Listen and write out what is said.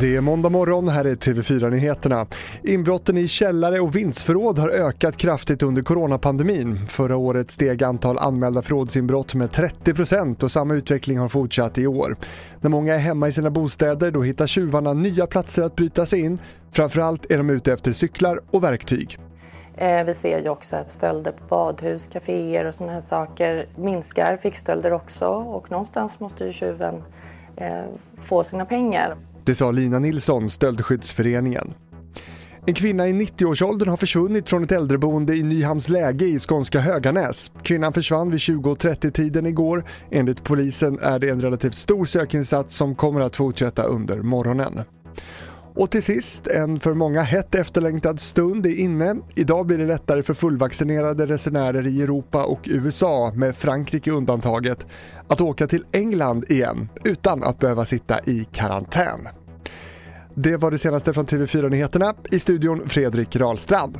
Det är måndag morgon, här är TV4-nyheterna. Inbrotten i källare och vindsförråd har ökat kraftigt under coronapandemin. Förra året steg antal anmälda förrådsinbrott med 30% och samma utveckling har fortsatt i år. När många är hemma i sina bostäder då hittar tjuvarna nya platser att bryta sig in. Framförallt är de ute efter cyklar och verktyg. Eh, vi ser ju också att stölder på badhus, kaféer och sådana här saker minskar, fickstölder också och någonstans måste ju tjuven eh, få sina pengar. Det sa Lina Nilsson, Stöldskyddsföreningen. En kvinna i 90-årsåldern har försvunnit från ett äldreboende i Nyhamns läge i skånska Höganäs. Kvinnan försvann vid 20.30-tiden igår. Enligt polisen är det en relativt stor sökinsats som kommer att fortsätta under morgonen. Och till sist, en för många hett efterlängtad stund är inne. Idag blir det lättare för fullvaccinerade resenärer i Europa och USA, med Frankrike undantaget, att åka till England igen utan att behöva sitta i karantän. Det var det senaste från TV4 Nyheterna. I studion Fredrik Rahlstrand.